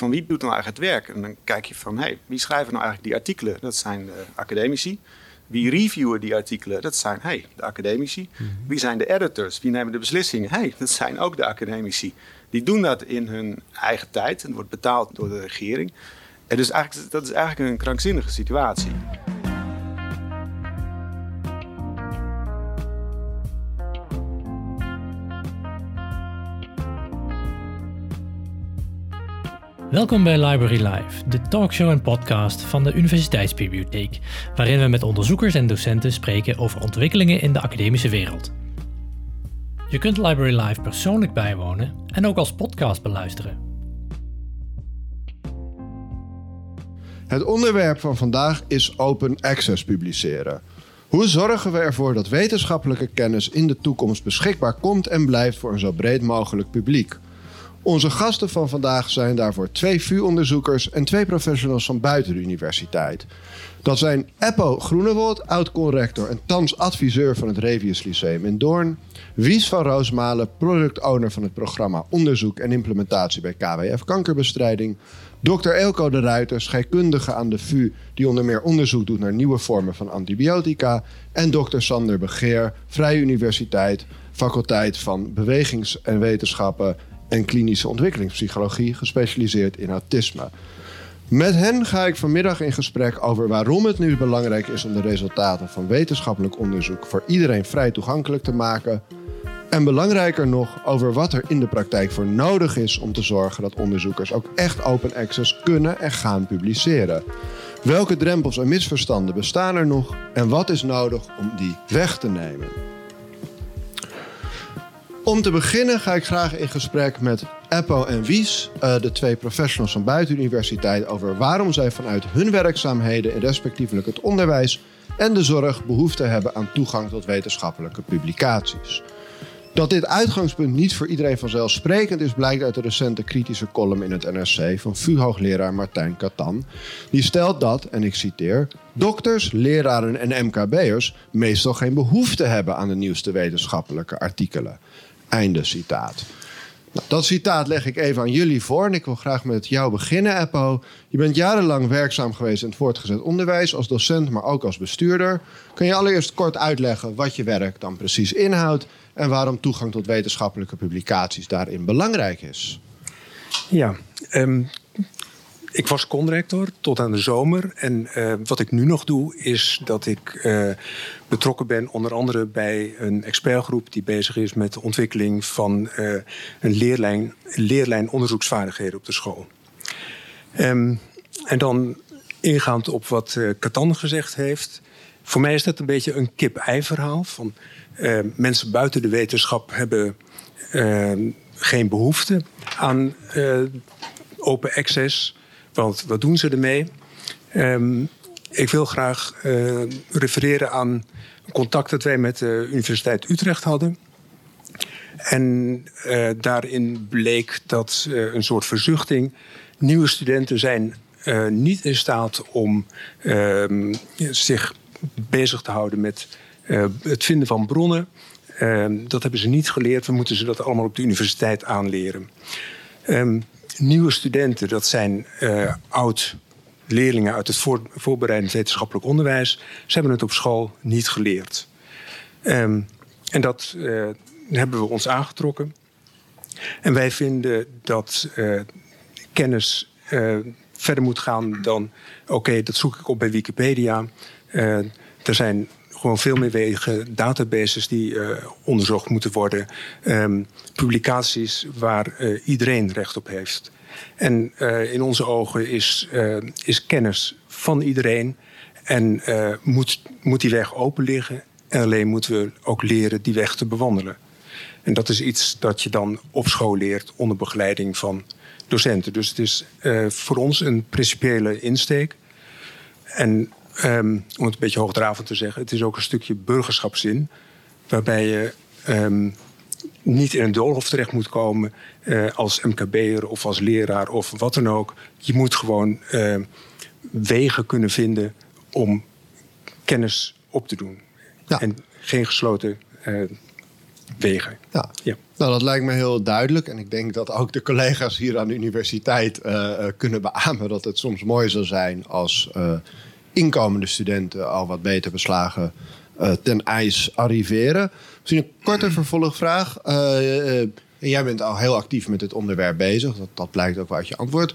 van wie doet nou eigenlijk het werk? En dan kijk je van, hey, wie schrijven nou eigenlijk die artikelen? Dat zijn de academici. Wie reviewen die artikelen? Dat zijn hey, de academici. Mhm. Wie zijn de editors? Wie nemen de beslissingen? Hey, dat zijn ook de academici. Die doen dat in hun eigen tijd en wordt betaald door de regering. En dus eigenlijk, dat is eigenlijk een krankzinnige situatie. Welkom bij Library Live, de talkshow en podcast van de Universiteitsbibliotheek, waarin we met onderzoekers en docenten spreken over ontwikkelingen in de academische wereld. Je kunt Library Live persoonlijk bijwonen en ook als podcast beluisteren. Het onderwerp van vandaag is open access publiceren. Hoe zorgen we ervoor dat wetenschappelijke kennis in de toekomst beschikbaar komt en blijft voor een zo breed mogelijk publiek? Onze gasten van vandaag zijn daarvoor twee VU-onderzoekers en twee professionals van buiten de universiteit. Dat zijn Eppo Groenewold, oud-conrector en thans adviseur van het Revius Lyceum in Doorn. Wies van Roosmalen, product owner van het programma Onderzoek en Implementatie bij KWF Kankerbestrijding. Dr. Elko de Ruiter, scheikundige aan de VU, die onder meer onderzoek doet naar nieuwe vormen van antibiotica. En Dr. Sander Begeer, Vrije Universiteit, faculteit van Bewegings- en Wetenschappen en klinische ontwikkelingspsychologie, gespecialiseerd in autisme. Met hen ga ik vanmiddag in gesprek over waarom het nu belangrijk is om de resultaten van wetenschappelijk onderzoek voor iedereen vrij toegankelijk te maken. En belangrijker nog over wat er in de praktijk voor nodig is om te zorgen dat onderzoekers ook echt open access kunnen en gaan publiceren. Welke drempels en misverstanden bestaan er nog en wat is nodig om die weg te nemen? Om te beginnen ga ik graag in gesprek met Eppo en Wies, uh, de twee professionals van buiten de universiteit, over waarom zij vanuit hun werkzaamheden respectievelijk het onderwijs en de zorg behoefte hebben aan toegang tot wetenschappelijke publicaties. Dat dit uitgangspunt niet voor iedereen vanzelfsprekend is, blijkt uit de recente kritische column in het NRC van VU-hoogleraar Martijn Katan. Die stelt dat, en ik citeer, dokters, leraren en MKB'ers meestal geen behoefte hebben aan de nieuwste wetenschappelijke artikelen. Einde citaat. Nou, dat citaat leg ik even aan jullie voor. En ik wil graag met jou beginnen, Eppo. Je bent jarenlang werkzaam geweest in het voortgezet onderwijs als docent, maar ook als bestuurder. Kun je allereerst kort uitleggen wat je werk dan precies inhoudt en waarom toegang tot wetenschappelijke publicaties daarin belangrijk is? Ja, um, ik was conrector tot aan de zomer. En uh, wat ik nu nog doe, is dat ik uh, betrokken ben onder andere bij een expertgroep die bezig is met de ontwikkeling van uh, een leerlijn, leerlijn onderzoeksvaardigheden op de school. Um, en dan ingaand op wat Catan gezegd heeft. Voor mij is dat een beetje een kip-ei verhaal. Van, mensen buiten de wetenschap hebben geen behoefte aan open access want wat doen ze ermee? Um, ik wil graag uh, refereren aan een contact dat wij met de Universiteit Utrecht hadden. En uh, daarin bleek dat uh, een soort verzuchting. Nieuwe studenten zijn niet in staat om ehm, zich bezig te houden met het vinden van bronnen. Ehm, dat hebben ze niet geleerd. We moeten ze dat allemaal op de universiteit aanleren. Um, nieuwe studenten, dat zijn uh, oud leerlingen uit het voor, voorbereidend wetenschappelijk onderwijs. Ze hebben het op school niet geleerd. Um, en dat uh, hebben we ons aangetrokken. En wij vinden dat uh, kennis verder moet gaan dan... oké, dat zoek ik op bij Wikipedia. er zijn gewoon veel meer wegen, databases die uh, onderzocht moeten worden, um, publicaties waar uh, iedereen recht op heeft. En uh, in onze ogen is, is kennis van iedereen en moet, moet die weg open liggen. En alleen moeten we ook leren die weg te bewandelen. En dat is iets dat je dan op school leert onder begeleiding van docenten. Dus het is voor ons een principiële insteek. En um, om het een beetje hoogdravend te zeggen, het is ook een stukje burgerschapszin. Waarbij je um, niet in een doolhof terecht moet komen uh, als MKB'er of als leraar of wat dan ook. Je moet gewoon uh, wegen kunnen vinden om kennis op te doen. Ja. En geen gesloten uh, wegen. Ja. Ja. Nou, dat lijkt me heel duidelijk. En ik denk dat ook de collega's hier aan de universiteit eh, eh, kunnen beamen dat het soms mooi zou zijn als eh, inkomende studenten al wat beter beslagen eh, ten ijs arriveren. Misschien een korte vervolgvraag. Eh, eh, jij bent al heel actief met dit onderwerp bezig. Dat, dat blijkt ook wel uit je antwoord.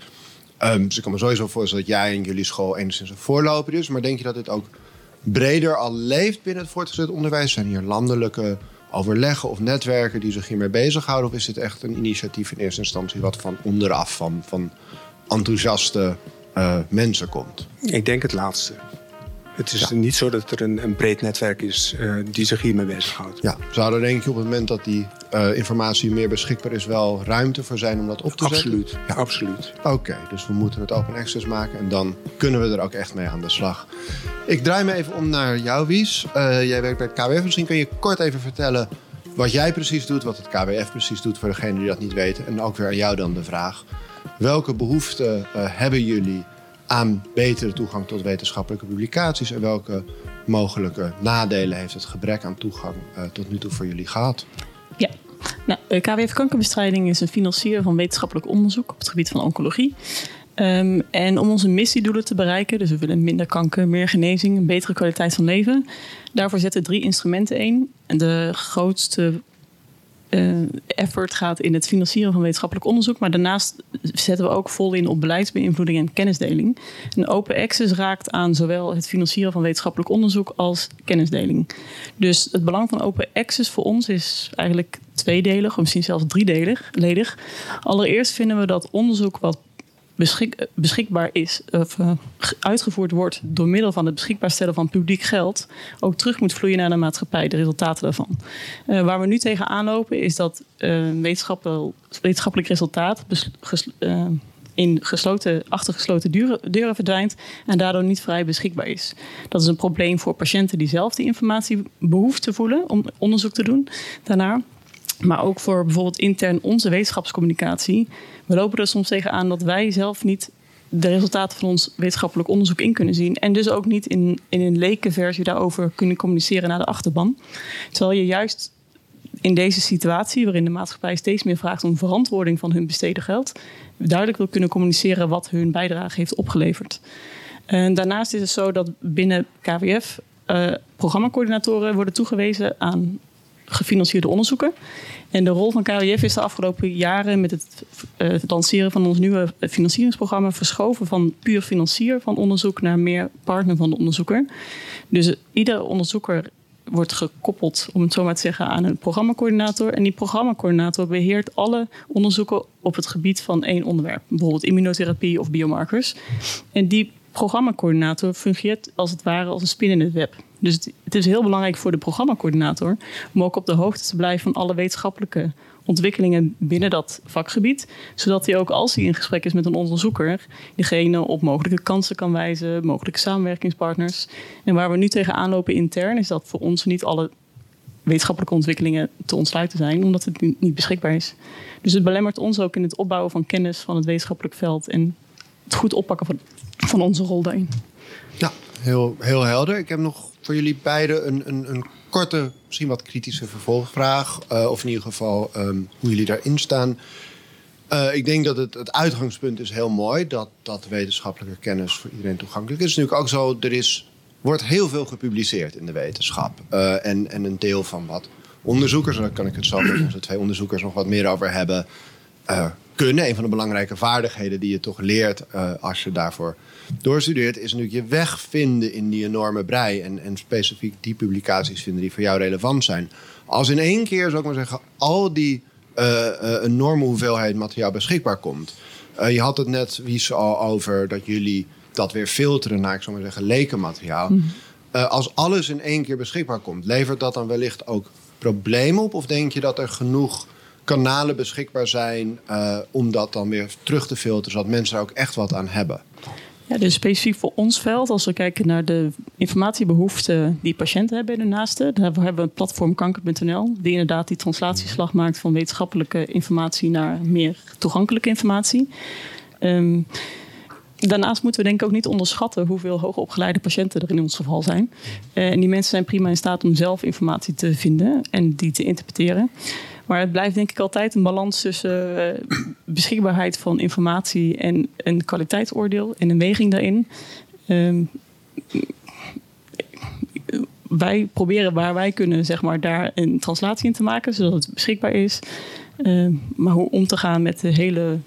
Ehm, dus ik kan me sowieso voorstellen dat jij in jullie school enigszins een voorloper is. Maar denk je dat dit ook breder al leeft binnen het voortgezet onderwijs? Zijn hier landelijke overleggen of netwerken die zich hiermee bezighouden? Of is dit echt een initiatief in eerste instantie wat van onderaf, van, van enthousiaste eh, mensen komt? Ik denk het laatste. Het is Ja. niet zo dat er een, een breed netwerk is eh, die zich hiermee bezighoudt. Ja, zou er denk je op het moment dat die eh, informatie meer beschikbaar is, wel ruimte voor zijn om dat op te zetten? Absoluut. Ja. Absoluut. Oké, dus we moeten het open access maken en dan kunnen we er ook echt mee aan de slag. Ik draai me even om naar jou, Wies. Jij werkt bij het KWF. Misschien kun je kort even vertellen wat jij precies doet, wat het KWF precies doet voor degenen die dat niet weten. En ook weer aan jou dan de vraag: welke behoeften eh, hebben jullie aan betere toegang tot wetenschappelijke publicaties en welke mogelijke nadelen heeft het gebrek aan toegang eh, tot nu toe voor jullie gehad? Ja, nou, KWF Kankerbestrijding is een financier van wetenschappelijk onderzoek op het gebied van oncologie. Ehm, en om onze missiedoelen te bereiken, dus we willen minder kanker, meer genezing, een betere kwaliteit van leven. Daarvoor zetten drie instrumenten in. En de grootste effort gaat in het financieren van wetenschappelijk onderzoek. Maar daarnaast zetten we ook vol in op beleidsbeïnvloeding en kennisdeling. En open access raakt aan zowel het financieren van wetenschappelijk onderzoek als kennisdeling. Dus het belang van open access voor ons is eigenlijk tweedelig, of misschien zelfs driedelig. Allereerst vinden we dat onderzoek wat beschik, beschikbaar is, of eh, ge- uitgevoerd wordt door middel van het beschikbaar stellen van publiek geld, ook terug moet vloeien naar de maatschappij, de resultaten daarvan. Eh, waar we nu tegenaan lopen is dat eh, wetenschappel, wetenschappelijk resultaat in gesloten, achter gesloten deuren, verdwijnt en daardoor niet vrij beschikbaar is. Dat is een probleem voor patiënten die zelf die informatie behoeft te voelen om onderzoek te doen daarnaar. Maar ook voor bijvoorbeeld intern onze wetenschapscommunicatie. We lopen er soms tegenaan dat wij zelf niet de resultaten van ons wetenschappelijk onderzoek in kunnen zien. En dus ook niet in, in een lekenversie daarover kunnen communiceren naar de achterban. Terwijl je juist in deze situatie, waarin de maatschappij steeds meer vraagt om verantwoording van hun besteden geld, duidelijk wil kunnen communiceren wat hun bijdrage heeft opgeleverd. En daarnaast is het zo dat binnen KWF eh, programmacoördinatoren worden toegewezen aan gefinancierde onderzoeken. En de rol van KWF is de afgelopen jaren met het, het lanceren van ons nieuwe financieringsprogramma verschoven van puur financier van onderzoek naar meer partner van de onderzoeker. Dus iedere onderzoeker wordt gekoppeld, om het zo maar te zeggen, aan een programmacoördinator. En die programmacoördinator beheert alle onderzoeken op het gebied van één onderwerp. Bijvoorbeeld immunotherapie of biomarkers. En die programmacoördinator fungeert als het ware als een spin in het web. Dus het, is heel belangrijk voor de programmacoördinator om ook op de hoogte te blijven van alle wetenschappelijke ontwikkelingen binnen dat vakgebied. Zodat hij ook als hij in gesprek is met een onderzoeker, diegene op mogelijke kansen kan wijzen, mogelijke samenwerkingspartners. En waar we nu tegenaan lopen intern is dat voor ons niet alle wetenschappelijke ontwikkelingen te ontsluiten zijn, omdat het niet niet beschikbaar is. Dus het belemmert ons ook in het opbouwen van kennis van het wetenschappelijk veld en het goed oppakken van, van onze rol daarin. Ja, heel, heel helder. Ik heb nog voor jullie beiden een, een, een korte, misschien wat kritische vervolgvraag. eh, of in ieder geval ehm, hoe jullie daarin staan. Eh, ik denk dat het, het uitgangspunt is heel mooi. Dat, dat wetenschappelijke kennis voor iedereen toegankelijk is. Het is natuurlijk ook zo, er is, wordt heel veel gepubliceerd in de wetenschap. Eh, en, en een deel van wat onderzoekers, daar kan ik het zo met onze twee onderzoekers nog wat meer over hebben, kunnen. Een van de belangrijke vaardigheden die je toch leert als je daarvoor doorstudeert, is natuurlijk je weg vinden in die enorme brei. En, en specifiek die publicaties vinden die voor jou relevant zijn. Als in één keer, zou ik maar zeggen, al die eh, eh, enorme hoeveelheid materiaal beschikbaar komt. Eh, je had het net, Wies, al over dat jullie dat weer filteren naar, ik zou maar zeggen, lekenmateriaal. Eh, als alles in één keer beschikbaar komt, levert dat dan wellicht ook problemen op? Of denk je dat er genoeg kanalen beschikbaar zijn om dat dan weer terug te filteren, zodat mensen er ook echt wat aan hebben? Ja, dus specifiek voor ons veld, als we kijken naar de informatiebehoeften die patiënten hebben in hun naasten, daarvoor hebben we een platform kanker.nl, die inderdaad die translatieslag maakt van wetenschappelijke informatie naar meer toegankelijke informatie. Ehm, daarnaast moeten we denk ik ook niet onderschatten hoeveel hoogopgeleide patiënten er in ons geval zijn. Uh, en die mensen zijn prima in staat om zelf informatie te vinden en die te interpreteren. Maar het blijft denk ik altijd een balans tussen uh, beschikbaarheid van informatie en een kwaliteitsoordeel en een weging daarin. Uh, wij proberen waar wij kunnen, zeg maar, daar een translatie in te maken, zodat het beschikbaar is. Uh, maar hoe om te gaan met de hele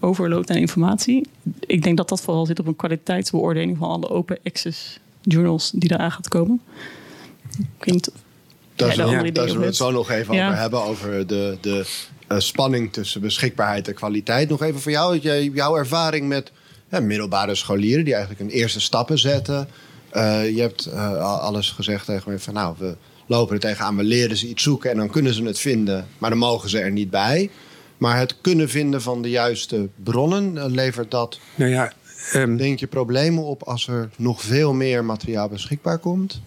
overload aan informatie. Ik denk dat dat vooral zit op een kwaliteitsbeoordeling van alle open access journals die eraan gaat komen. Ik daar zullen ja, we het zo nog even over hebben. Over de, de uh, spanning tussen beschikbaarheid en kwaliteit. Nog even voor jou, jouw ervaring met ja, middelbare scholieren die eigenlijk een eerste stappen zetten. Uh, je hebt uh, alles gezegd tegen me van nou, we lopen er tegenaan, we leren ze iets zoeken en dan kunnen ze het vinden, maar dan mogen ze er niet bij. Maar het kunnen vinden van de juiste bronnen, levert dat, nou ja, um, denk je, problemen op als er nog veel meer materiaal beschikbaar komt?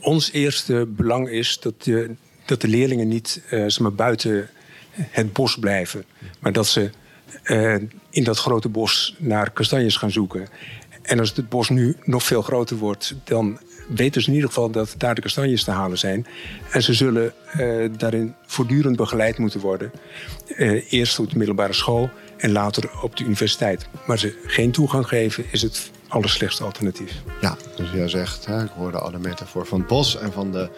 Ons eerste belang is dat de, dat de leerlingen niet uh, maar, buiten het bos blijven, maar dat ze uh, in dat grote bos naar kastanjes gaan zoeken. En als het bos nu nog veel groter wordt, dan weten ze in ieder geval dat daar de kastanjes te halen zijn. En ze zullen uh, daarin voortdurend begeleid moeten worden. Eerst op de middelbare school en later op de universiteit. Maar ze geen toegang geven is het allerslechtste alternatief. Ja, dus jij zegt, hè, ik hoorde alle metafoor van het bos en van de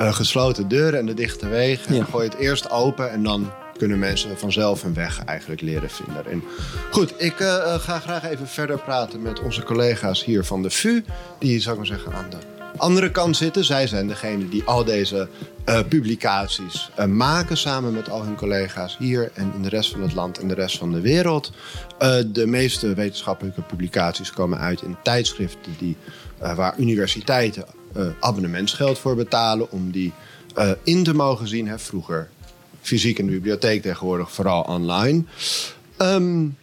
uh, gesloten deuren en de dichte wegen. Ja. Gooi het eerst open en dan kunnen mensen vanzelf hun weg eigenlijk leren vinden. En goed, ik uh, ga graag even verder praten met onze collega's hier van de VU. Die, zou ik maar zeggen, aan de andere kant zitten. Zij zijn degene die al deze uh, publicaties uh, maken samen met al hun collega's hier en in de rest van het land en de rest van de wereld. Uh, de meeste wetenschappelijke publicaties komen uit in tijdschriften die, waar universiteiten abonnementsgeld voor betalen om die in te mogen zien. Hè. Vroeger fysiek in de bibliotheek, tegenwoordig vooral online. Um,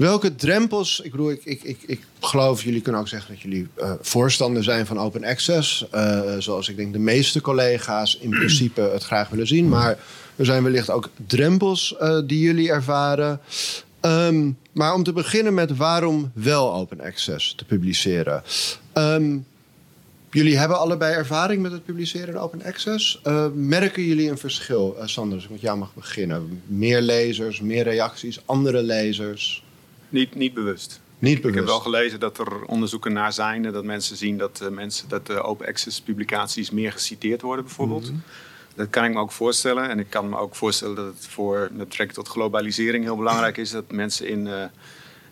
welke drempels, ik bedoel, ik, ik, ik, ik geloof, jullie kunnen ook zeggen dat jullie uh, voorstander zijn van open access. Uh, zoals ik denk de meeste collega's in principe het graag willen zien. Maar er zijn wellicht ook drempels uh, die jullie ervaren. Um, maar om te beginnen met waarom wel open access te publiceren. Um, Jullie hebben allebei ervaring met het publiceren in open access. Merken jullie een verschil? Uh, Sander, als ik met jou mag beginnen. Meer lezers, meer reacties, andere lezers? Niet, niet bewust. Niet bewust. Ik heb wel gelezen dat er onderzoeken naar zijn. En dat mensen zien dat, uh, mensen, dat de open access publicaties meer geciteerd worden bijvoorbeeld. -hmm. Dat kan ik me ook voorstellen. En ik kan me ook voorstellen dat het voor de trek tot globalisering heel belangrijk is. Dat mensen in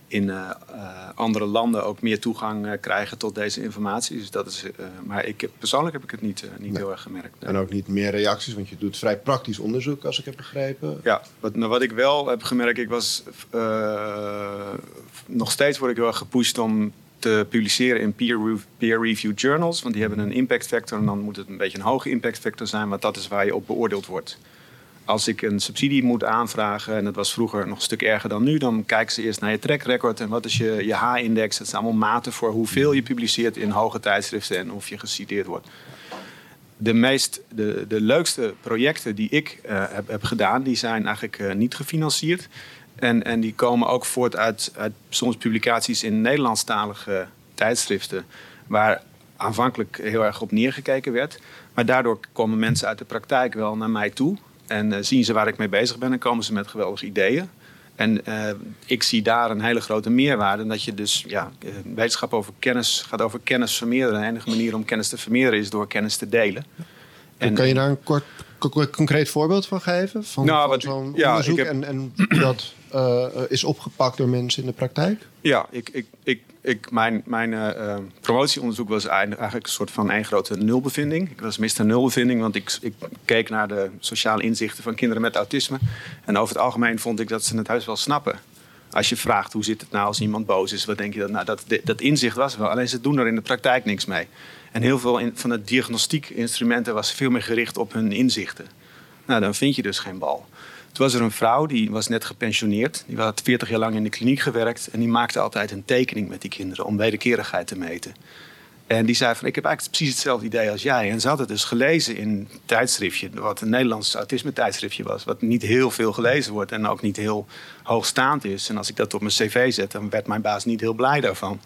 in uh, uh, andere landen ook meer toegang uh, krijgen tot deze informatie. Dus dat is, maar ik persoonlijk heb ik het niet, niet nee. heel erg gemerkt. Nee. En ook niet meer reacties, want je doet vrij praktisch onderzoek, als ik heb begrepen. Ja, wat, nou, wat ik wel heb gemerkt, ik was nog steeds word ik heel erg gepusht om te publiceren in peer-reviewed peer journals, want die hebben een impact factor en dan moet het een beetje een hoge impact factor zijn, want dat is waar je op beoordeeld wordt als ik een subsidie moet aanvragen, en dat was vroeger nog een stuk erger dan nu, dan kijken ze eerst naar je track record en wat is je, je H-index. Dat zijn allemaal maten voor hoeveel je publiceert in hoge tijdschriften en of je geciteerd wordt. De, meest, de, de leukste projecten die ik uh, heb, heb, gedaan, die zijn eigenlijk uh, niet gefinancierd. En, en die komen ook voort uit, uit soms publicaties in Nederlandstalige tijdschriften, waar aanvankelijk heel erg op neergekeken werd. Maar daardoor komen mensen uit de praktijk wel naar mij toe. En uh, zien ze waar ik mee bezig ben en komen ze met geweldige ideeën. En uh, ik zie daar een hele grote meerwaarde. Dat je dus, ja, eh, wetenschap over kennis gaat over kennis vermeerderen. De enige manier om kennis te vermeerderen is door kennis te delen. En, kan je daar een kort, concreet voorbeeld van geven? Van, nou, van zo'n ja, onderzoek heb... en, en hoe dat uh, is opgepakt door mensen in de praktijk? Ja, ik, ik, ik ik, mijn mijn uh, promotieonderzoek was eigenlijk een soort van één grote nulbevinding. Ik was Mr. Nulbevinding, want ik, ik keek naar de sociale inzichten van kinderen met autisme. En over het algemeen vond ik dat ze het huis wel snappen. Als je vraagt hoe zit het nou als iemand boos is, wat denk je dat? Nou, dat, dat inzicht was wel. Alleen ze doen er in de praktijk niks mee. En heel veel van de diagnostiekinstrumenten was veel meer gericht op hun inzichten. Nou, dan vind je dus geen bal. Toen was er een vrouw, die was net gepensioneerd. Die had 40 jaar lang in de kliniek gewerkt. En die maakte altijd een tekening met die kinderen om wederkerigheid te meten. En die zei van, ik heb eigenlijk precies hetzelfde idee als jij. En ze had het dus gelezen in een tijdschriftje, wat een Nederlands autisme tijdschriftje was. Wat niet heel veel gelezen wordt en ook niet heel hoogstaand is. En als ik dat op mijn cv zet, dan werd mijn baas niet heel blij daarvan.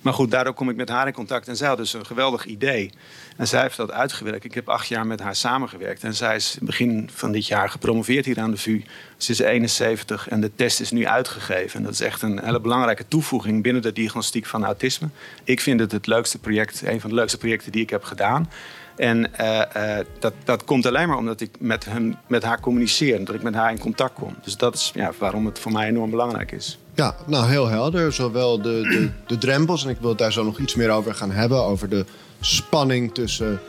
Maar goed, daardoor kom ik met haar in contact. En zij had dus een geweldig idee. En zij heeft dat uitgewerkt. Ik heb acht jaar met haar samengewerkt. En zij is begin van dit jaar gepromoveerd hier aan de VU. Ze is 71 en de test is nu uitgegeven. En dat is echt een hele belangrijke toevoeging binnen de diagnostiek van autisme. Ik vind het het leukste project, een van de leukste projecten die ik heb gedaan. En uh, uh, dat, dat komt alleen maar omdat ik met, hem, met haar communiceer. Dat ik met haar in contact kom. Dus dat is ja, waarom het voor mij enorm belangrijk is. Ja, nou heel helder. Zowel de, de, de drempels, en ik wil daar zo nog iets meer over gaan hebben. Over de spanning tussen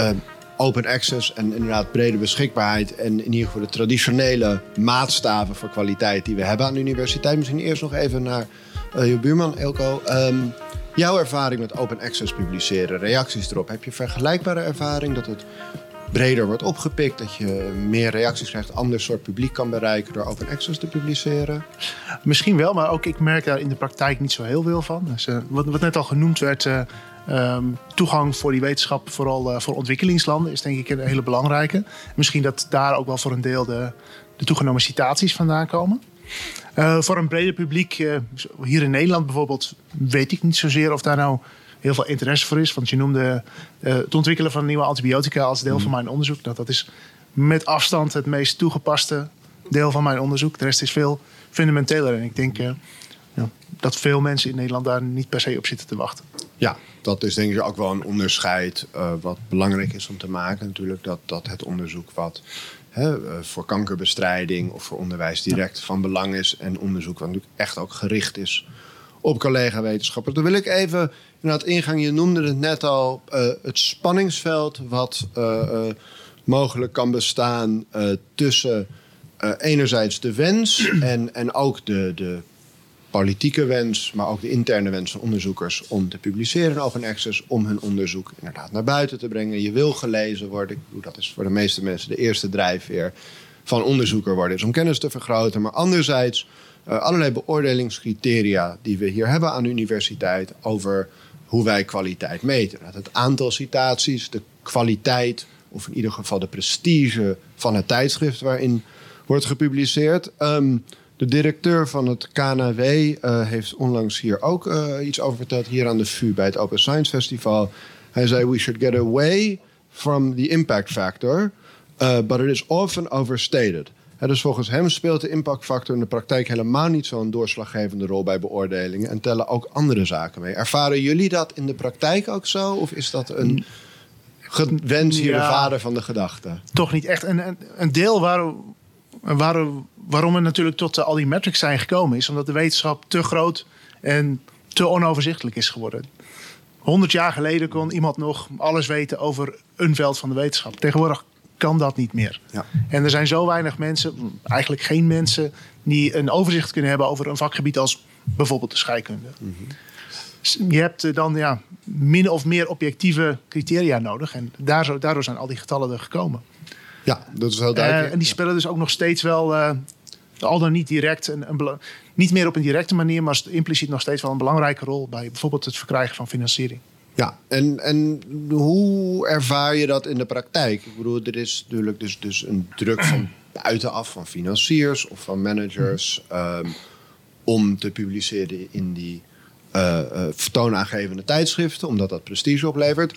uh, open access en inderdaad brede beschikbaarheid. En in ieder geval de traditionele maatstaven voor kwaliteit die we hebben aan de universiteit. Misschien eerst nog even naar je buurman Elko. Um, Jouw ervaring met open access publiceren, reacties erop. Heb je vergelijkbare ervaring dat het breder wordt opgepikt, dat je meer reacties krijgt, ander soort publiek kan bereiken door open access te publiceren? Misschien wel, maar ook ik merk daar in de praktijk niet zo heel veel van. Dus, uh, wat, wat, net al genoemd werd, uh, um, toegang voor die wetenschap, vooral uh, voor ontwikkelingslanden, is denk ik een hele belangrijke. Misschien dat daar ook wel voor een deel de, de toegenomen citaties vandaan komen. Voor een breder publiek, hier in Nederland bijvoorbeeld, weet ik niet zozeer of daar nou heel veel interesse voor is. Want je noemde uh, het ontwikkelen van nieuwe antibiotica als deel mm. van mijn onderzoek. Nou, dat is met afstand het meest toegepaste deel van mijn onderzoek. De rest is veel fundamenteler. En ik denk ja, dat veel mensen in Nederland daar niet per se op zitten te wachten. Ja, dat is denk ik ook wel een onderscheid wat belangrijk is om te maken. Natuurlijk dat, dat het onderzoek wat hè, voor kankerbestrijding of voor onderwijs direct van belang is. En onderzoek wat natuurlijk echt ook gericht is op collega-wetenschappers. Dan wil ik even inderdaad ingaan. Je noemde het net al, uh, het spanningsveld wat uh, uh, mogelijk kan bestaan tussen enerzijds de wens en, en ook de, de politieke wens, maar ook de interne wens van onderzoekers om te publiceren in open access, om hun onderzoek inderdaad naar buiten te brengen. Je wil gelezen worden. Dat is voor de meeste mensen de eerste drijfveer van onderzoeker worden, is om kennis te vergroten. Maar anderzijds uh, allerlei beoordelingscriteria die we hier hebben aan de universiteit over hoe wij kwaliteit meten. Het aantal citaties, de kwaliteit, of in ieder geval de prestige van het tijdschrift waarin wordt gepubliceerd. Um, de directeur van het KNW uh, heeft onlangs hier ook uh, iets over verteld, hier aan de VU bij het Open Science Festival. Hij zei: We should get away from the impact factor, but it is often overstated. He, dus volgens hem speelt de impactfactor in de praktijk helemaal niet zo'n doorslaggevende rol bij beoordelingen en tellen ook andere zaken mee. Ervaren jullie dat in de praktijk ook zo? Of is dat een wens hier, ja, de vader van de gedachte? Toch niet echt. En een deel waar, waar, waarom we natuurlijk tot al die metrics zijn gekomen, is omdat de wetenschap te groot en te onoverzichtelijk is geworden. 100 jaar geleden kon iemand nog alles weten over een veld van de wetenschap. Tegenwoordig kan dat niet meer. Ja. En er zijn zo weinig mensen, eigenlijk geen mensen, die een overzicht kunnen hebben over een vakgebied als bijvoorbeeld de scheikunde. Mm -hmm. Je hebt dan ja, min of meer objectieve criteria nodig. En daar, daardoor zijn al die getallen er gekomen. Ja, dat is heel duidelijk. Uh, en die spelen dus ook nog steeds wel, uh, al dan niet direct, een, een niet meer op een directe manier, maar impliciet nog steeds wel een belangrijke rol bij bijvoorbeeld het verkrijgen van financiering. Ja, en, en hoe ervaar je dat in de praktijk? Ik bedoel, er is natuurlijk dus, dus een druk van buitenaf, van financiers of van managers, um, om te publiceren in die uh, uh, vertoonaangevende tijdschriften, omdat dat prestige oplevert.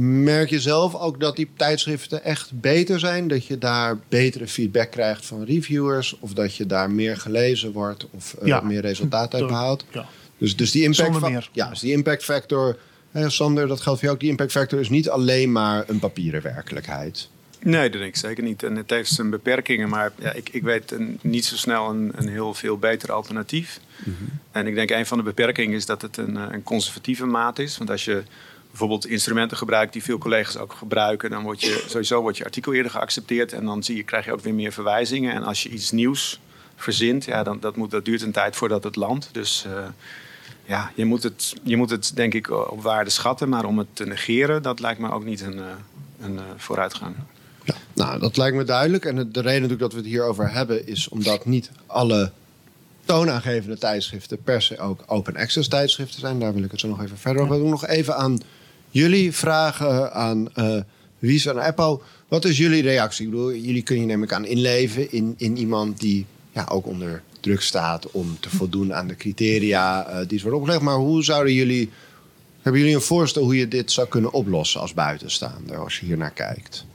Merk je zelf ook dat die tijdschriften echt beter zijn? Dat je daar betere feedback krijgt van reviewers? Of dat je daar meer gelezen wordt of uh, ja. meer resultaat uit behaalt? Ja. Dus, dus, die impact ja, dus die impact factor Hey, Sander, dat geldt voor jou ook. Die impact factor is niet alleen maar een papieren werkelijkheid. Nee, dat denk ik zeker niet. En het heeft zijn beperkingen, maar ja, ik, ik weet een, niet zo snel een, een heel veel beter alternatief. Mm -hmm. En ik denk een van de beperkingen is dat het een, een conservatieve maat is. Want als je bijvoorbeeld instrumenten gebruikt die veel collega's ook gebruiken, dan wordt je sowieso wordt je artikel eerder geaccepteerd en dan zie je, krijg je ook weer meer verwijzingen. En als je iets nieuws verzint, ja, dan dat, moet, dat duurt een tijd voordat het landt. Dus uh, ja, je moet, het, je moet het denk ik op waarde schatten, maar om het te negeren, dat lijkt me ook niet een, een vooruitgang. Ja, nou, dat lijkt me duidelijk. En de reden natuurlijk dat we het hierover hebben is omdat niet alle toonaangevende tijdschriften per se ook open access tijdschriften zijn. Daar wil ik het zo nog even verder over. Wil nog even aan jullie vragen, aan uh, Wies en Apple. Wat is jullie reactie? Ik bedoel, jullie kunnen je neem ik aan inleven in, in iemand die ja, ook onder druk staat om te voldoen aan de criteria uh, die worden opgelegd. Maar hoe zouden jullie, hebben jullie een voorstel hoe je dit zou kunnen oplossen als buitenstaander, als je hier naar kijkt?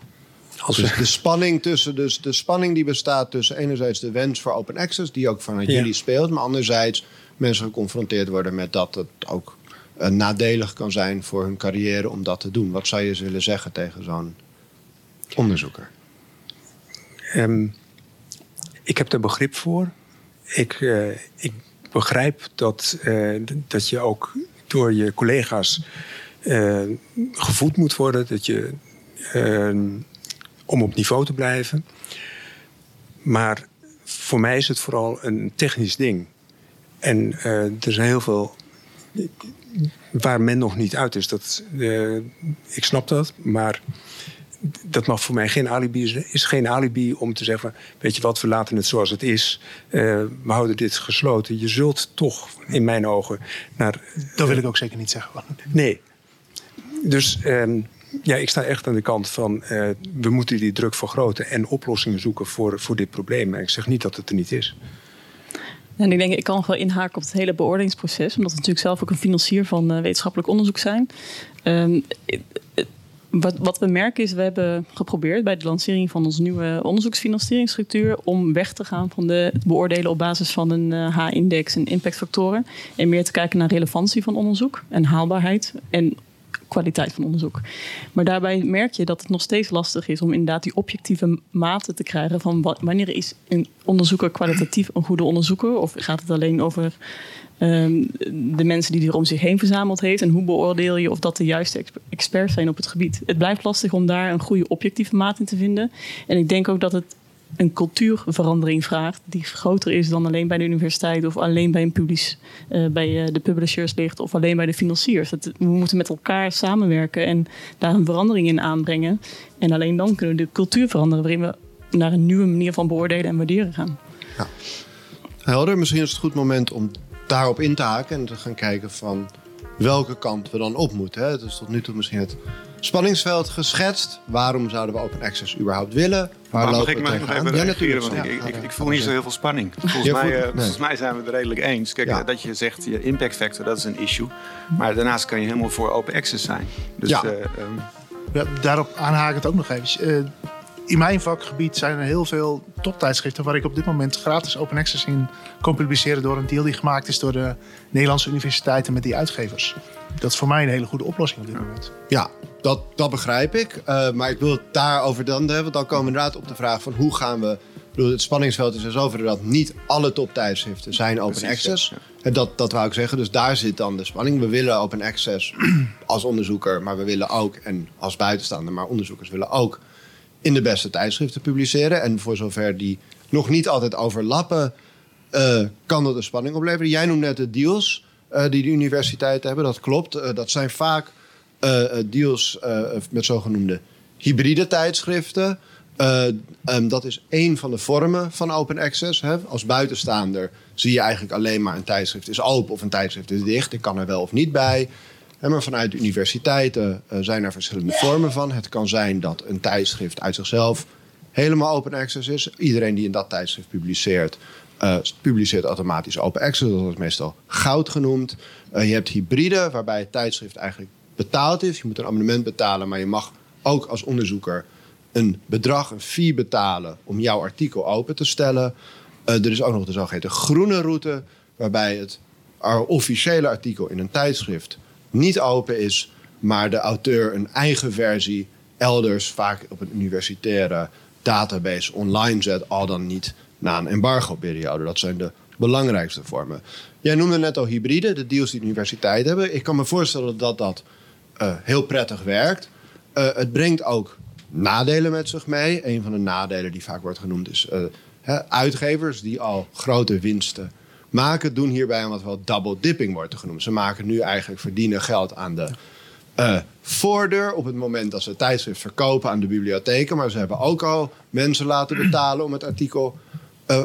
Als dus de spanning tussen, dus de spanning die bestaat tussen enerzijds de wens voor open access, die ook vanuit jullie speelt, maar anderzijds mensen geconfronteerd worden met dat het ook uh, nadelig kan zijn voor hun carrière om dat te doen. Wat zou je willen zeggen tegen zo'n onderzoeker? Um, ik heb er begrip voor. Ik, uh, ik begrijp dat, uh, dat je ook door je collega's gevoed moet worden. Dat je ehm, om op niveau te blijven. Maar voor mij is het vooral een technisch ding. En er zijn heel veel waar men nog niet uit is. Dat, ik snap dat, maar dat mag voor mij geen alibi is geen alibi om te zeggen: weet je wat, we laten het zoals het is. Uh, we houden dit gesloten. Je zult toch, in mijn ogen, naar. Dat wil ik ook zeker niet zeggen. Nee. Dus uh, ja, ik sta echt aan de kant van uh, we moeten die druk vergroten en oplossingen zoeken voor, voor dit probleem. En ik zeg niet dat het er niet is. En ik denk, ik kan wel inhaken op het hele beoordelingsproces, omdat we natuurlijk zelf ook een financier van uh, wetenschappelijk onderzoek zijn. Um, wat, wat, we merken is, we hebben geprobeerd bij de lancering van onze nieuwe onderzoeksfinancieringsstructuur om weg te gaan van de, het beoordelen op basis van een uh, H-index en impactfactoren. En meer te kijken naar relevantie van onderzoek en haalbaarheid. En kwaliteit van onderzoek. Maar daarbij merk je dat het nog steeds lastig is om inderdaad die objectieve maten te krijgen van wanneer is een onderzoeker kwalitatief een goede onderzoeker of gaat het alleen over um, de mensen die er om zich heen verzameld heeft en hoe beoordeel je of dat de juiste experts zijn op het gebied. Het blijft lastig om daar een goede objectieve maat in te vinden. En ik denk ook dat het een cultuurverandering vraagt die groter is dan alleen bij de universiteit of alleen bij, een publis, uh, bij uh, de publishers ligt of alleen bij de financiers. We moeten met elkaar samenwerken en daar een verandering in aanbrengen. En alleen dan kunnen we de cultuur veranderen waarin we naar een nieuwe manier van beoordelen en waarderen gaan. Ja. Helder, misschien is het een goed moment om daarop in te haken en te gaan kijken van welke kant we dan op moeten. Hè? Dus tot nu toe misschien het spanningsveld geschetst. Waarom zouden we open access überhaupt willen? Waar mag ik maar nog even ja, natuurlijk. Want ik, ik, ik, voel niet zo heel veel spanning. Volgens, mij, uh, volgens mij zijn we het redelijk eens. Kijk, ja. dat je zegt, je impact factor, dat is een issue. Maar daarnaast kan je helemaal voor open access zijn. Dus, ja. Uh, um... ja daarop aanhakend ook nog even. Uh, in mijn vakgebied zijn er heel veel toptijdschriften waar ik op dit moment gratis open access in kan publiceren door een deal die gemaakt is door de Nederlandse universiteiten met die uitgevers. Dat is voor mij een hele goede oplossing op dit moment. Ja, dat, dat begrijp ik. Uh, maar ik wil het daarover dan hebben. Dan komen we inderdaad op de vraag van hoe gaan we... Bedoel, het spanningsveld is dus over dat niet alle toptijdschriften zijn open Precies, access. Ja, ja. Dat, dat wou ik zeggen. Dus daar zit dan de spanning. We willen open access als onderzoeker, maar we willen ook, en als buitenstaander, maar onderzoekers willen ook in de beste tijdschriften publiceren. En voor zover die nog niet altijd overlappen, uh, kan dat een spanning opleveren. Jij noemt net de deals uh, die de universiteiten hebben. Dat klopt. Uh, dat zijn vaak deals met zogenoemde hybride tijdschriften. Um, dat is één van de vormen van open access. Hè. Als buitenstaander zie je eigenlijk alleen maar een tijdschrift is open of een tijdschrift is dicht. Ik kan er wel of niet bij maar vanuit universiteiten uh, zijn er verschillende vormen van. Het kan zijn dat een tijdschrift uit zichzelf helemaal open access is. Iedereen die in dat tijdschrift publiceert, uh, publiceert automatisch open access. Dat wordt meestal goud genoemd. Uh, je hebt hybride, waarbij het tijdschrift eigenlijk betaald is. Je moet een abonnement betalen, maar je mag ook als onderzoeker een bedrag, een fee betalen om jouw artikel open te stellen. er is ook nog de zogeheten groene route, waarbij het officiële artikel in een tijdschrift niet open is, maar de auteur een eigen versie elders, vaak op een universitaire database, online zet, al dan niet na een embargo-periode. Dat zijn de belangrijkste vormen. Jij noemde net al hybride, de deals die de universiteiten hebben. Ik kan me voorstellen dat dat uh, heel prettig werkt. Uh, het brengt ook nadelen met zich mee. Een van de nadelen die vaak wordt genoemd is uh, uitgevers die al grote winsten maken, doen hierbij wat wel double dipping wordt genoemd. Ze maken nu eigenlijk verdienen geld aan de uh, voordeur op het moment dat ze het tijdschrift verkopen aan de bibliotheken. Maar ze hebben ook al mensen laten betalen om het artikel uh,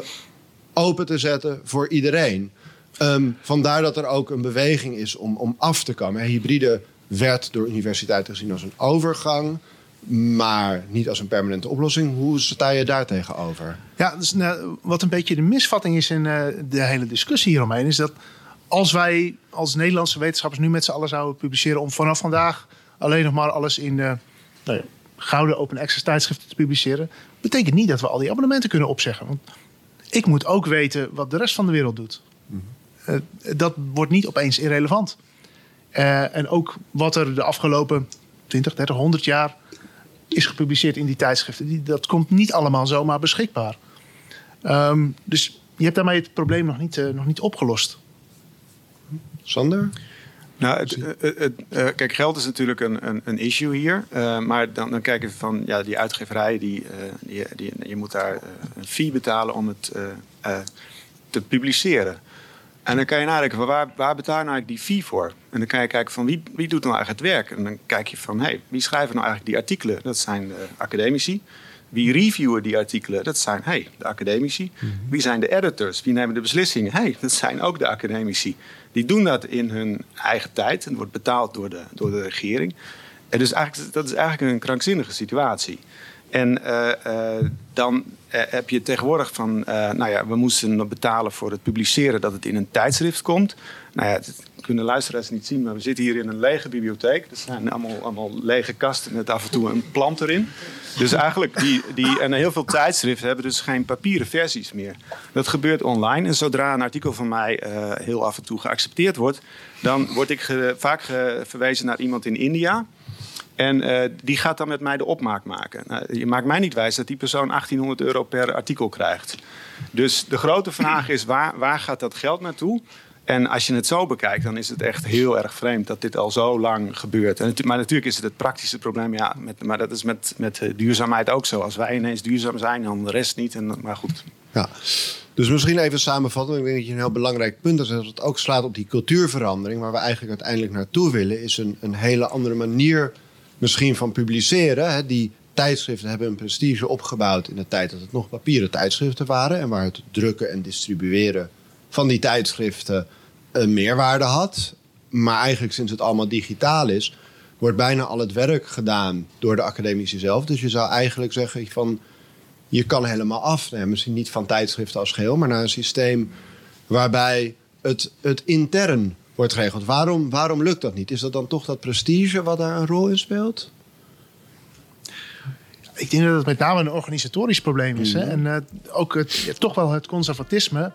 open te zetten voor iedereen. Ehm, vandaar dat er ook een beweging is om, om af te komen. Hybride werd door universiteiten gezien als een overgang, maar niet als een permanente oplossing. Hoe sta je daar tegenover? Ja, dus, nou, wat een beetje de misvatting is in uh, de hele discussie hieromheen, is dat als wij als Nederlandse wetenschappers nu met z'n allen zouden publiceren om vanaf vandaag alleen nog maar alles in uh, nou ja, gouden open access tijdschriften te publiceren, betekent niet dat we al die abonnementen kunnen opzeggen. Want ik moet ook weten wat de rest van de wereld doet. Mm -hmm. uh, dat wordt niet opeens irrelevant. Uh, en ook wat er de afgelopen 20, 30, 100 jaar is gepubliceerd in die tijdschriften, die, dat komt niet allemaal zomaar beschikbaar. Um, dus je hebt daarmee het probleem nog niet, uh, nog niet opgelost. Sander? Nou, het, het, het, uh, kijk, geld is natuurlijk een, een, een issue hier. Uh, maar dan, dan kijken we van ja, die uitgeverij, die, uh, die, die, je moet daar een fee betalen om het te publiceren. En dan kan je nadenken, waar, waar betaal je nou eigenlijk die fee voor? En dan kan je kijken van wie, wie doet nou eigenlijk het werk? En dan kijk je van, hey, wie schrijven nou eigenlijk die artikelen? Dat zijn de academici. Wie reviewen die artikelen? Dat zijn hey, de academici. -hmm. Wie zijn de editors? Wie nemen de beslissingen? Hey, dat zijn ook de academici. Die doen dat in hun eigen tijd en wordt betaald door de, door de regering. En dus eigenlijk, dat is eigenlijk een krankzinnige situatie. En uh, uh, dan uh, heb je tegenwoordig van, nou ja, we moesten betalen voor het publiceren dat het in een tijdschrift komt. Nou ja, kunnen luisteraars niet zien, maar we zitten hier in een lege bibliotheek. Er zijn allemaal, allemaal lege kasten met af en toe een plant erin. Dus eigenlijk, die, die, en heel veel tijdschriften hebben dus geen papieren versies meer. Dat gebeurt online en zodra een artikel van mij heel af en toe geaccepteerd wordt, dan word ik vaak verwezen naar iemand in India. En uh, die gaat dan met mij de opmaak maken. Nou, je maakt mij niet wijs dat die persoon 1800 euro per artikel krijgt. Dus de grote vraag is, waar, waar gaat dat geld naartoe? En als je het zo bekijkt, dan is het echt heel erg vreemd dat dit al zo lang gebeurt. En, maar natuurlijk is het het praktische probleem, ja, met, maar dat is met, met duurzaamheid ook zo. Als wij ineens duurzaam zijn, dan de rest niet. En, maar goed. Ja. Dus misschien even samenvatten. Ik denk dat je een heel belangrijk punt is. Dat het ook slaat op die cultuurverandering. Waar we eigenlijk uiteindelijk naartoe willen, is een, een hele andere manier misschien van publiceren. Hè, die tijdschriften hebben een prestige opgebouwd in de tijd dat het nog papieren tijdschriften waren. En waar het drukken en distribueren van die tijdschriften een meerwaarde had. Maar eigenlijk sinds het allemaal digitaal is, wordt bijna al het werk gedaan door de academici zelf. Dus je zou eigenlijk zeggen van je kan helemaal af. Nee, misschien niet van tijdschriften als geheel, maar naar een systeem waarbij het, het intern wordt geregeld. Waarom, waarom lukt dat niet? Is dat dan toch dat prestige wat daar een rol in speelt? Ik denk dat het met name een organisatorisch probleem is. Mm. Hè? En uh, ook het, ja, toch wel het conservatisme.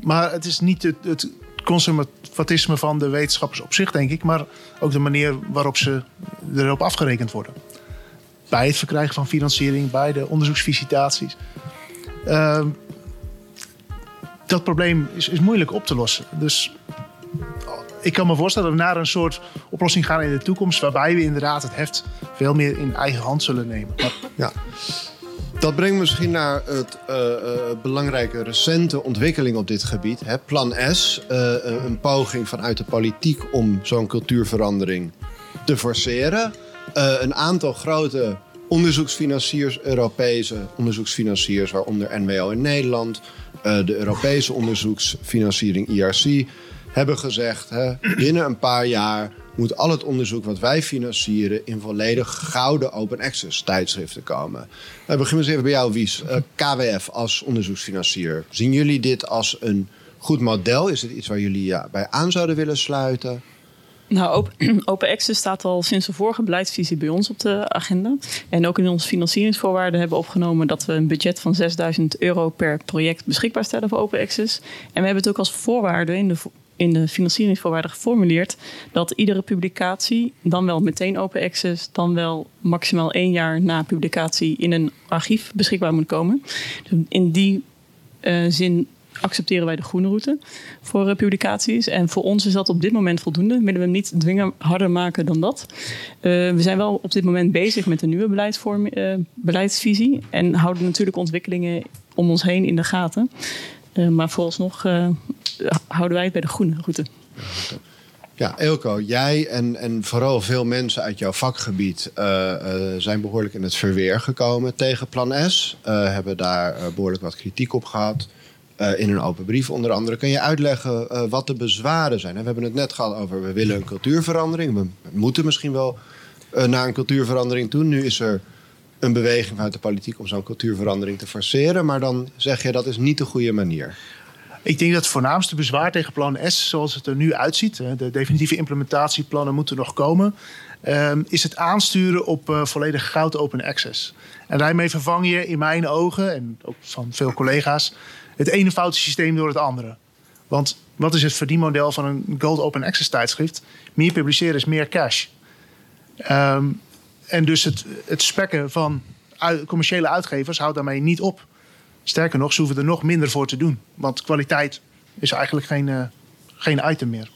Maar het is niet het, het, conservatisme van de wetenschappers op zich, denk ik. Maar ook de manier waarop ze erop afgerekend worden. Bij het verkrijgen van financiering, bij de onderzoeksvisitaties. Uh, dat probleem is, is moeilijk op te lossen. Dus ik kan me voorstellen dat we naar een soort oplossing gaan in de toekomst. waarbij we inderdaad het heft veel meer in eigen hand zullen nemen. Ja. Dat brengt misschien naar het uh, uh, belangrijke recente ontwikkeling op dit gebied. Hè? Plan S, uh, een poging vanuit de politiek om zo'n cultuurverandering te forceren. een aantal grote onderzoeksfinanciers, Europese onderzoeksfinanciers, waaronder NWO in Nederland, de Europese onderzoeksfinanciering IRC, hebben gezegd: hè, binnen een paar jaar moet al het onderzoek wat wij financieren in volledig gouden open access tijdschriften komen. We beginnen eens even bij jou, Wies. Uh, KWF als onderzoeksfinancier. Zien jullie dit als een goed model? Is het iets waar jullie ja, bij aan zouden willen sluiten? Nou, open, open Access staat al sinds de vorige beleidsvisie bij ons op de agenda. En ook in onze financieringsvoorwaarden hebben we opgenomen dat we een budget van 6000 euro per project beschikbaar stellen voor Open Access. En we hebben het ook als voorwaarde in de in de financieringsvoorwaarden geformuleerd dat iedere publicatie dan wel meteen open access, dan wel maximaal één jaar na publicatie in een archief beschikbaar moet komen. Dus in die uh, zin accepteren wij de groene route voor uh, publicaties. En voor ons is dat op dit moment voldoende. Willen we hem niet dwingen harder maken dan dat. Uh, we zijn wel op dit moment bezig met een nieuwe beleidsvisie. En houden natuurlijk ontwikkelingen om ons heen in de gaten. Maar vooralsnog houden wij het bij de groene route. Ja, Elko, jij en, en vooral veel mensen uit jouw vakgebied uh, zijn behoorlijk in het verweer gekomen tegen Plan S. Uh, hebben daar behoorlijk wat kritiek op gehad. eh, in een open brief onder andere. Kan je uitleggen eh, wat de bezwaren zijn? We hebben het net gehad over we willen een cultuurverandering. We moeten misschien wel naar een cultuurverandering toe. Nu is er een beweging vanuit de politiek om zo'n cultuurverandering te forceren. Maar dan zeg je dat is niet de goede manier. Ik denk dat het voornaamste bezwaar tegen plan S, zoals het er nu uitziet, de definitieve implementatieplannen moeten nog komen, ehm, is het aansturen op uh, volledig goud open access. En daarmee vervang je in mijn ogen, en ook van veel collega's, het ene foute systeem door het andere. Want wat is het verdienmodel van een gold open access tijdschrift? Meer publiceren is meer cash. Um, en dus het, het spekken van commerciële uitgevers houdt daarmee niet op. Sterker nog, ze hoeven er nog minder voor te doen. Want kwaliteit is eigenlijk geen, uh, geen item meer.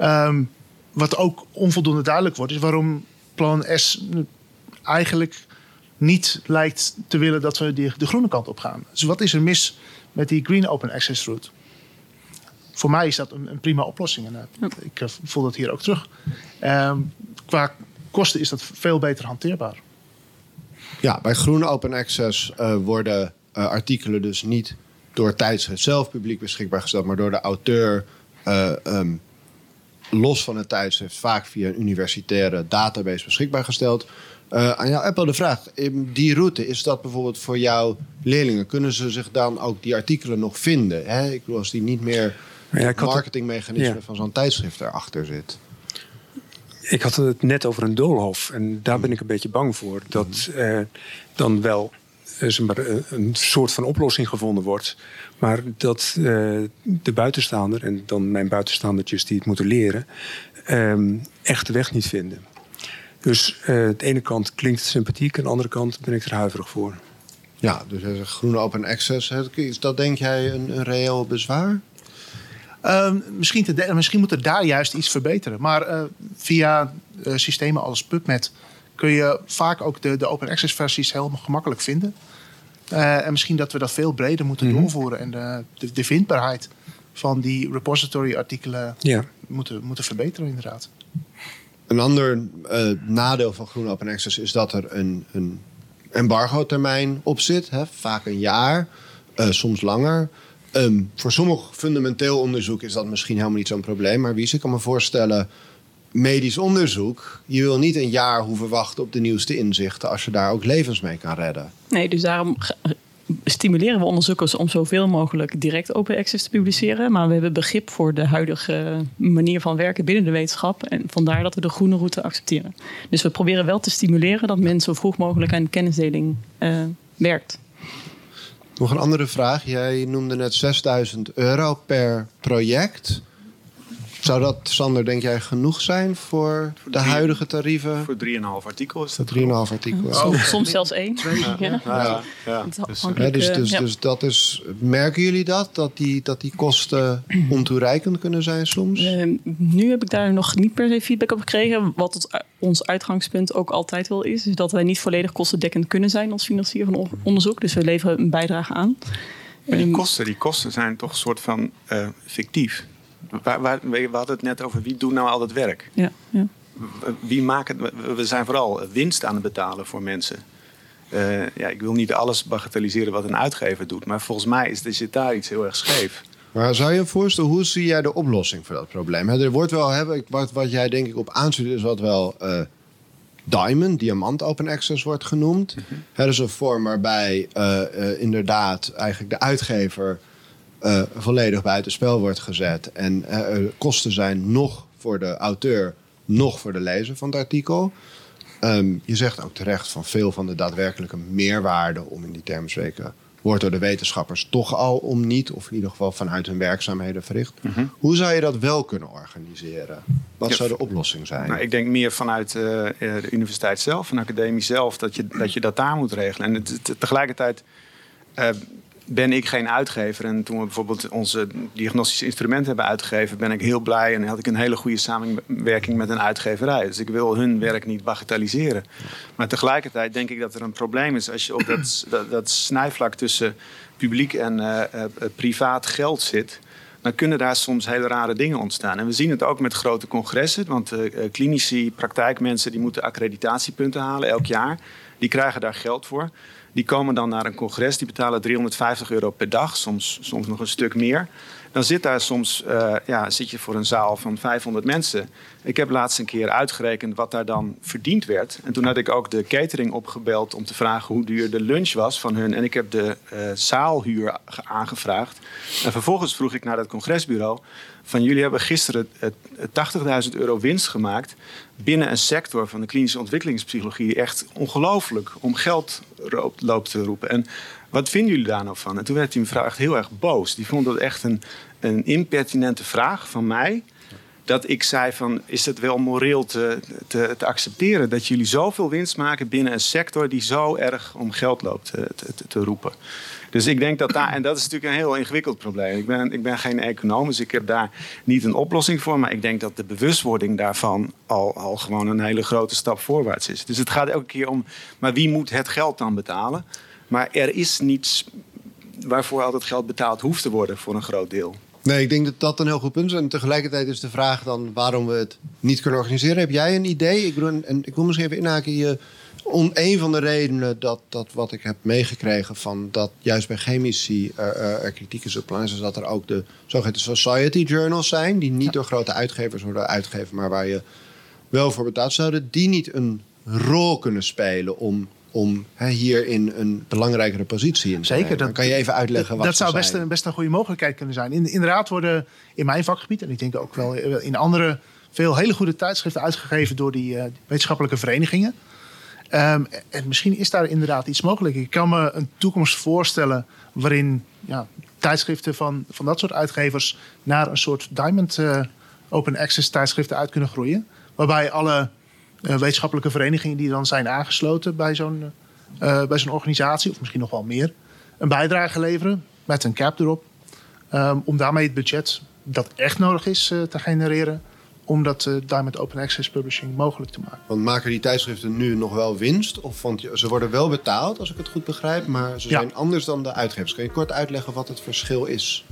Um, wat ook onvoldoende duidelijk wordt, is waarom plan S eigenlijk niet lijkt te willen dat we de, de groene kant op gaan. Dus wat is er mis met die green open access route? Voor mij is dat een, een prima oplossing. En uh, ik uh, voel dat hier ook terug. Um, qua kosten is dat veel beter hanteerbaar. Ja, bij groene open access uh, worden uh, artikelen dus niet door het tijdschrift zelf publiek beschikbaar gesteld, maar door de auteur uh, um, los van het tijdschrift vaak via een universitaire database beschikbaar gesteld. aan jou, Apple, de vraag: die route, is dat bijvoorbeeld voor jouw leerlingen? Kunnen ze zich dan ook die artikelen nog vinden? Hè? Ik bedoel, als die niet meer ja, marketingmechanisme ja. van zo'n tijdschrift erachter zit. Ik had het net over een doolhof. En daar ben ik een beetje bang voor. Dat eh, dan wel eh, een soort van oplossing gevonden wordt. Maar dat eh, de buitenstaander, en dan mijn buitenstaandertjes die het moeten leren, eh, echt de weg niet vinden. Dus uh, de ene kant klinkt het sympathiek, aan de andere kant ben ik er huiverig voor. Ja, dus groene open access, is dat denk jij een, een reëel bezwaar? Uh, misschien, te misschien moet er daar juist iets verbeteren. Maar uh, via uh, systemen als PubMed kun je vaak ook de, de open access versies heel gemakkelijk vinden. Uh, en misschien dat we dat veel breder moeten mm -hmm. doorvoeren. En de, de, de, vindbaarheid van die repository artikelen ja. moeten, moeten verbeteren inderdaad. Een ander nadeel van groene open access is dat er een, een embargo termijn op zit. Hè? Vaak een jaar, soms langer. Um, voor sommig fundamenteel onderzoek is dat misschien helemaal niet zo'n probleem. Maar wie ik kan me voorstellen, medisch onderzoek. Je wil niet een jaar hoeven wachten op de nieuwste inzichten als je daar ook levens mee kan redden. Nee, dus daarom stimuleren we onderzoekers om zoveel mogelijk direct open access te publiceren. Maar we hebben begrip voor de huidige manier van werken binnen de wetenschap. En vandaar dat we de groene route accepteren. Dus we proberen wel te stimuleren dat men zo vroeg mogelijk aan kennisdeling uh, werkt. Nog een andere vraag. Jij noemde net 6000 euro per project. Zou dat, Sander, denk jij genoeg zijn voor, voor de drie, huidige tarieven? Voor 3,5 artikel is dat 3,5 artikel. Oh. Soms, soms zelfs één. Ja. Ja. Ja. ja. Dus, dus, dus, dus dat is, merken jullie dat? Dat die, dat die kosten ontoereikend kunnen zijn soms? Uh, nu heb ik daar nog niet per se feedback op gekregen. Wat het, ons uitgangspunt ook altijd wel is, is dat wij niet volledig kostendekkend kunnen zijn als financier van onderzoek. Dus we leveren een bijdrage aan. Maar die kosten, die kosten zijn toch een soort van uh, fictief. Waar, waar, we hadden het net over wie doet nou al dat werk. Ja, ja. Wie maken, we zijn vooral winst aan het betalen voor mensen. Uh, ja, ik wil niet alles bagatelliseren wat een uitgever doet. Maar volgens mij is, er zit daar iets heel erg scheef. Maar zou je je voorstellen, hoe zie jij de oplossing voor dat probleem? Er wordt wel, wat, wat jij denk ik op aanstuurt, is wat wel uh, Diamond, Diamant Open Access wordt genoemd. Mm -hmm. Dat is een vorm waarbij uh, inderdaad eigenlijk de uitgever uh, volledig buitenspel wordt gezet. En uh, kosten zijn nog voor de auteur, nog voor de lezer van het artikel. Um, je zegt ook terecht van veel van de daadwerkelijke meerwaarde, om in die termen te spreken, wordt door de wetenschappers toch al om niet, of in ieder geval vanuit hun werkzaamheden verricht. Mm -hmm. Hoe zou je dat wel kunnen organiseren? Wat ja, zou de oplossing zijn? Nou, ik denk meer vanuit uh, de universiteit zelf, van academie zelf, dat je, dat je dat daar moet regelen. En het, tegelijkertijd uh, ben ik geen uitgever. En toen we bijvoorbeeld onze diagnostische instrumenten hebben uitgegeven, ben ik heel blij en had ik een hele goede samenwerking met een uitgeverij. Dus ik wil hun werk niet bagatelliseren. Maar tegelijkertijd denk ik dat er een probleem is als je op dat, dat, dat snijvlak tussen publiek en uh, uh, privaat geld zit. Dan kunnen daar soms hele rare dingen ontstaan. En we zien het ook met grote congressen. Want uh, klinici, praktijkmensen, die moeten accreditatiepunten halen elk jaar. Die krijgen daar geld voor. Die komen dan naar een congres, die betalen 350 euro per dag, soms, soms nog een stuk meer. Dan zit daar soms, uh, ja, zit je voor een zaal van 500 mensen. Ik heb laatst een keer uitgerekend wat daar dan verdiend werd. En toen had ik ook de catering opgebeld om te vragen hoe duur de lunch was van hun. En ik heb de uh, zaalhuur aangevraagd. En vervolgens vroeg ik naar het congresbureau van jullie hebben gisteren 80.000 euro winst gemaakt binnen een sector van de klinische ontwikkelingspsychologie die echt ongelooflijk om geld loopt te roepen. En wat vinden jullie daar nou van? En toen werd die mevrouw echt heel erg boos. Die vond dat echt een, een impertinente vraag van mij. Dat ik zei van, is het wel moreel te, te, te, accepteren... dat jullie zoveel winst maken binnen een sector... die zo erg om geld loopt te, te roepen? Dus ik denk dat daar, en dat is natuurlijk een heel ingewikkeld probleem. Ik ben, ik ben geen econoom, dus ik heb daar niet een oplossing voor. Maar ik denk dat de bewustwording daarvan al, al gewoon een hele grote stap voorwaarts is. Dus het gaat elke keer om, maar wie moet het geld dan betalen? Maar er is niets waarvoor altijd geld betaald hoeft te worden voor een groot deel. Nee, ik denk dat dat een heel goed punt is. En tegelijkertijd is de vraag dan waarom we het niet kunnen organiseren. Heb jij een idee? Ik, bedoel, en ik wil misschien even inhaken. Je, om, een van de redenen dat, dat wat ik heb meegekregen van dat juist bij chemici er, er kritiek is op is dat er ook de zogeheten society journals zijn, die niet door grote uitgevers worden uitgegeven, maar waar je wel voor betaald zouden, die niet een rol kunnen spelen om om hè, in een belangrijkere positie in te Zeker. Dat, kan je even uitleggen wat Dat zou best een, best een goede mogelijkheid kunnen zijn. In, inderdaad worden in mijn vakgebied, en ik denk ook wel in andere, veel hele goede tijdschriften uitgegeven door die uh, wetenschappelijke verenigingen. Um, en misschien is daar inderdaad iets mogelijk. Ik kan me een toekomst voorstellen waarin ja, tijdschriften van, van dat soort uitgevers naar een soort Diamond uh, Open Access tijdschriften uit kunnen groeien. Waarbij alle uh, wetenschappelijke verenigingen die dan zijn aangesloten bij zo'n uh, bij zo'n organisatie, of misschien nog wel meer, een bijdrage leveren met een cap erop. Um, om daarmee het budget dat echt nodig is te genereren om dat uh, Diamond Open Access Publishing mogelijk te maken. Want maken die tijdschriften nu nog wel winst? Of want ze worden wel betaald, als ik het goed begrijp, maar ze zijn anders dan de uitgevers. Kun je kort uitleggen wat het verschil is?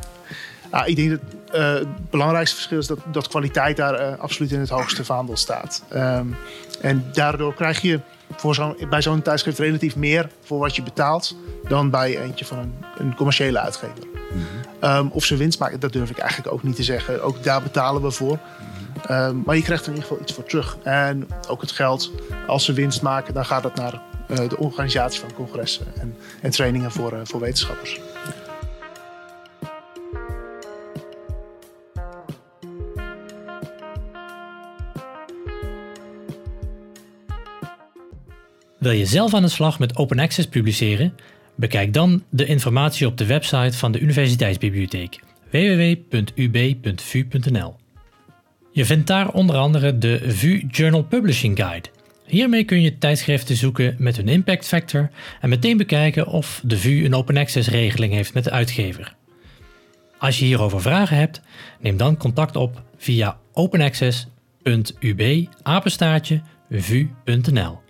Ah, ik denk dat uh, het belangrijkste verschil is dat, dat kwaliteit daar uh, absoluut in het hoogste vaandel staat. Um, en daardoor krijg je voor zo bij zo'n tijdschrift relatief meer voor wat je betaalt dan bij eentje van een, een commerciële uitgever. Mm -hmm. um, of ze winst maken, dat durf ik eigenlijk ook niet te zeggen. Ook daar betalen we voor. Um, maar je krijgt er in ieder geval iets voor terug. En ook het geld, als ze winst maken, dan gaat het naar uh, de organisatie van congressen en, en trainingen voor, uh, voor wetenschappers. Wil je zelf aan de slag met open access publiceren? Bekijk dan de informatie op de website van de Universiteitsbibliotheek www.ub.vu.nl. Je vindt daar onder andere de VU Journal Publishing Guide. Hiermee kun je tijdschriften zoeken met hun impact factor en meteen bekijken of de VU een open access regeling heeft met de uitgever. Als je hierover vragen hebt, neem dan contact op via openaccess.ub-vu.nl.